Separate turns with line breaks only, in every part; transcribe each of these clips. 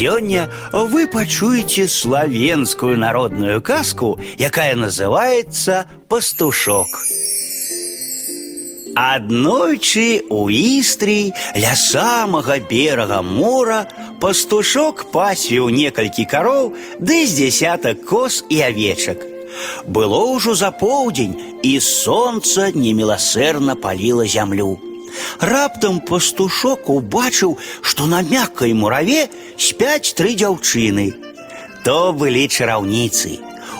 Сегодня вы пачуеце славянскую народную казку, якая называется «Пастушок». Аднойчы у Истрии, ля самага берага мора пастушок пасвіў некалькі кароў ды з дзясятак коз і авечак. Было ўжо за поўдзень, і сонца неміласэрна паліла зямлю. Раптам пастушок убачыў, што на мяккай мураве спяць тры дзяўчыны. То былі чараўніцы.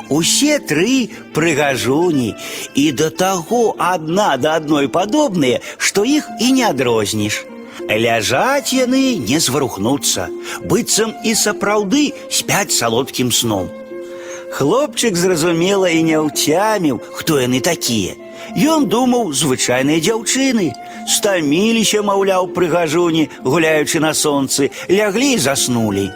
Усе тры прыгажуні і да таго адна да адной падобныя, што іх і не адрозніш. Ляжаць яны не зварухнуцца, быццам і сапраўды спяць салодкім сном. Хлопчык зразумела і не ўцяміў, хто яны такія. Ён думаў звычайныя дзяўчыны, стаміліся, маўляў, прыгажуні, гуляючы на сонцы, ляглі і заснулі.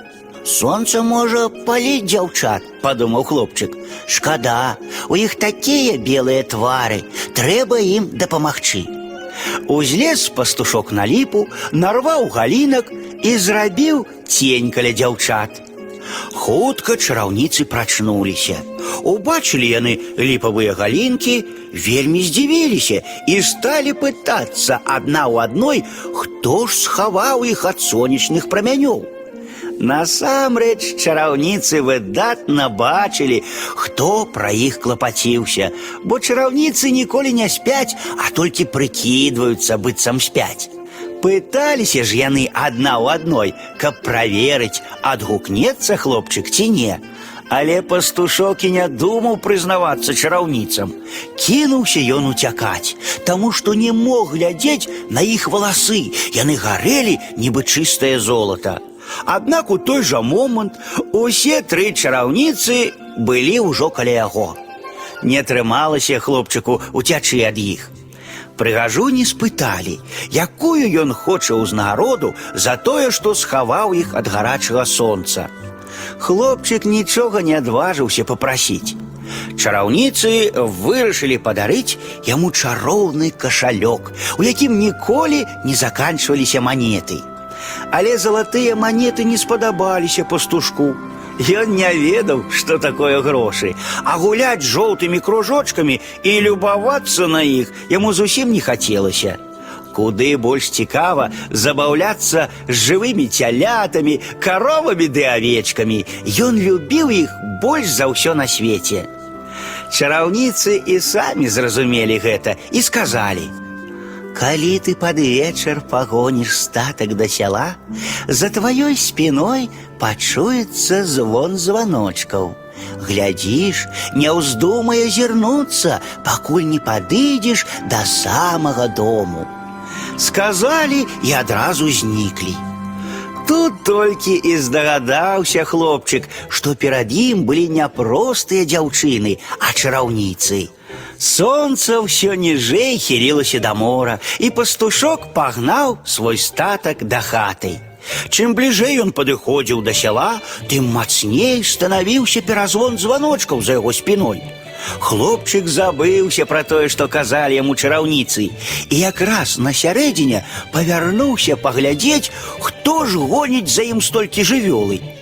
Сонце можа паліць дзяўчат, падумаў хлопчык. Шкада, у іх такія белыя твары, трэба ім дапамагчы. Узлез пастушок на ліпу, нарваў галінак і зрабіў цень каля дзяўчат. Хутка чараўніцы прачнуліся. Убачылі яны ліпавыя галінкі, вельмі здзівіліся і сталі пытацца адна ў адной, хто ж схаваў іх ад сонечных прамянёў. Насамрэч чараўніцы выдатна бачылі, хто пра іх клапаціўся, бо чараўніцы ніколі не спяць, а толькі прыкідваюцца быццам спяць. Пыталіся ж яны адна ў адной, каб праверыць, адгукнецца хлопчык ці не. Але пастушок і не думаў прызнавацца чараўніцам. Кінуўся ён уцякаць, таму што не мог глядзець на іх валасы, яны гарэлі, нібы чыстае золата. Аднак у той жа момант усе тры чараўніцы былі ўжо каля яго. Не атрымалася хлопчыку уцячы ад іх. Прыгажуні спыталі, якую ён хоча ўзнагароду за тое, што схаваў іх ад гарачага сонца. Хлопчык нічога не адважыўся попрасіць. Чараўніцы вырашылі падарыць яму чароўны кашалёк, у якім ніколі не заканчваліся манеты. Але залатыя манеты не спадабаліся пастушку. Ён не ведаў, што такое грошы, а гуляць жоўтымі кружочкамі і любавацца на іх яму зусім не хацелася. Куды больш цікава забаўляцца з жывымі цялятамі, каровамі ды авечкамі. Ён любіў іх больш за ўсё на свеце. Чараўніцы і самі зразумелі гэта і сказалі: « Калі ты пад вечар пагоніш статак да сяла, за тваёй спіной пачуецца звон званочкаў. Глядзіш, не ўздумае зірнуцца, пакуль не падыдзеш да самага дому. Сказалі і адразу зніклі. Тут толькі і здагадаўся хлопчык, што перад ім былі не простыя дзяўчыны, а чараўніцы. Сонце ўсё ніжэй хілілася да мора, і пастушок пагнаў свой статак да хаты. Чым бліжэй ён падыходзіў да сяла, тым мацней станавіўся перазвон званочкаў за яго спіной. Хлопчык забыўся пра тое, што казалі яму чараўніцы, і якраз на сярэдзіне павярнуўся паглядзець, хто ж гоніць за ім столькі жывёлы.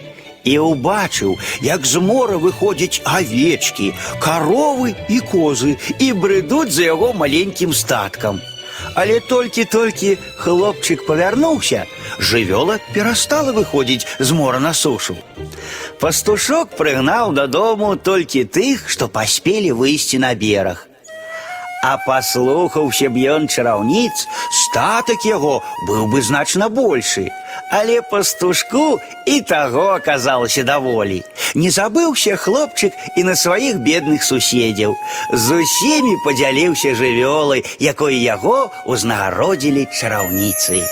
І ўбачыў, як з мора выходзяць авечкі, каровы і козы і брыдуць за яго маленькім статкам. Але толькі-толькі хлопчык павярнуўся, жывёла перастала выходзіць з мора на сушу. Пастушок прыгнаў дадому толькі тых, што паспелі выйсці на бераг. А паслухаўся б ён чараўніц, статак яго быў бы значна большы. Але пастушку і таго аказалася даволі. Не забыўся хлопчык і на сваіх бедных суседзяў. З усімі падзяліўся жывёлай, якой яго ўзнагародзілі чараўніцы.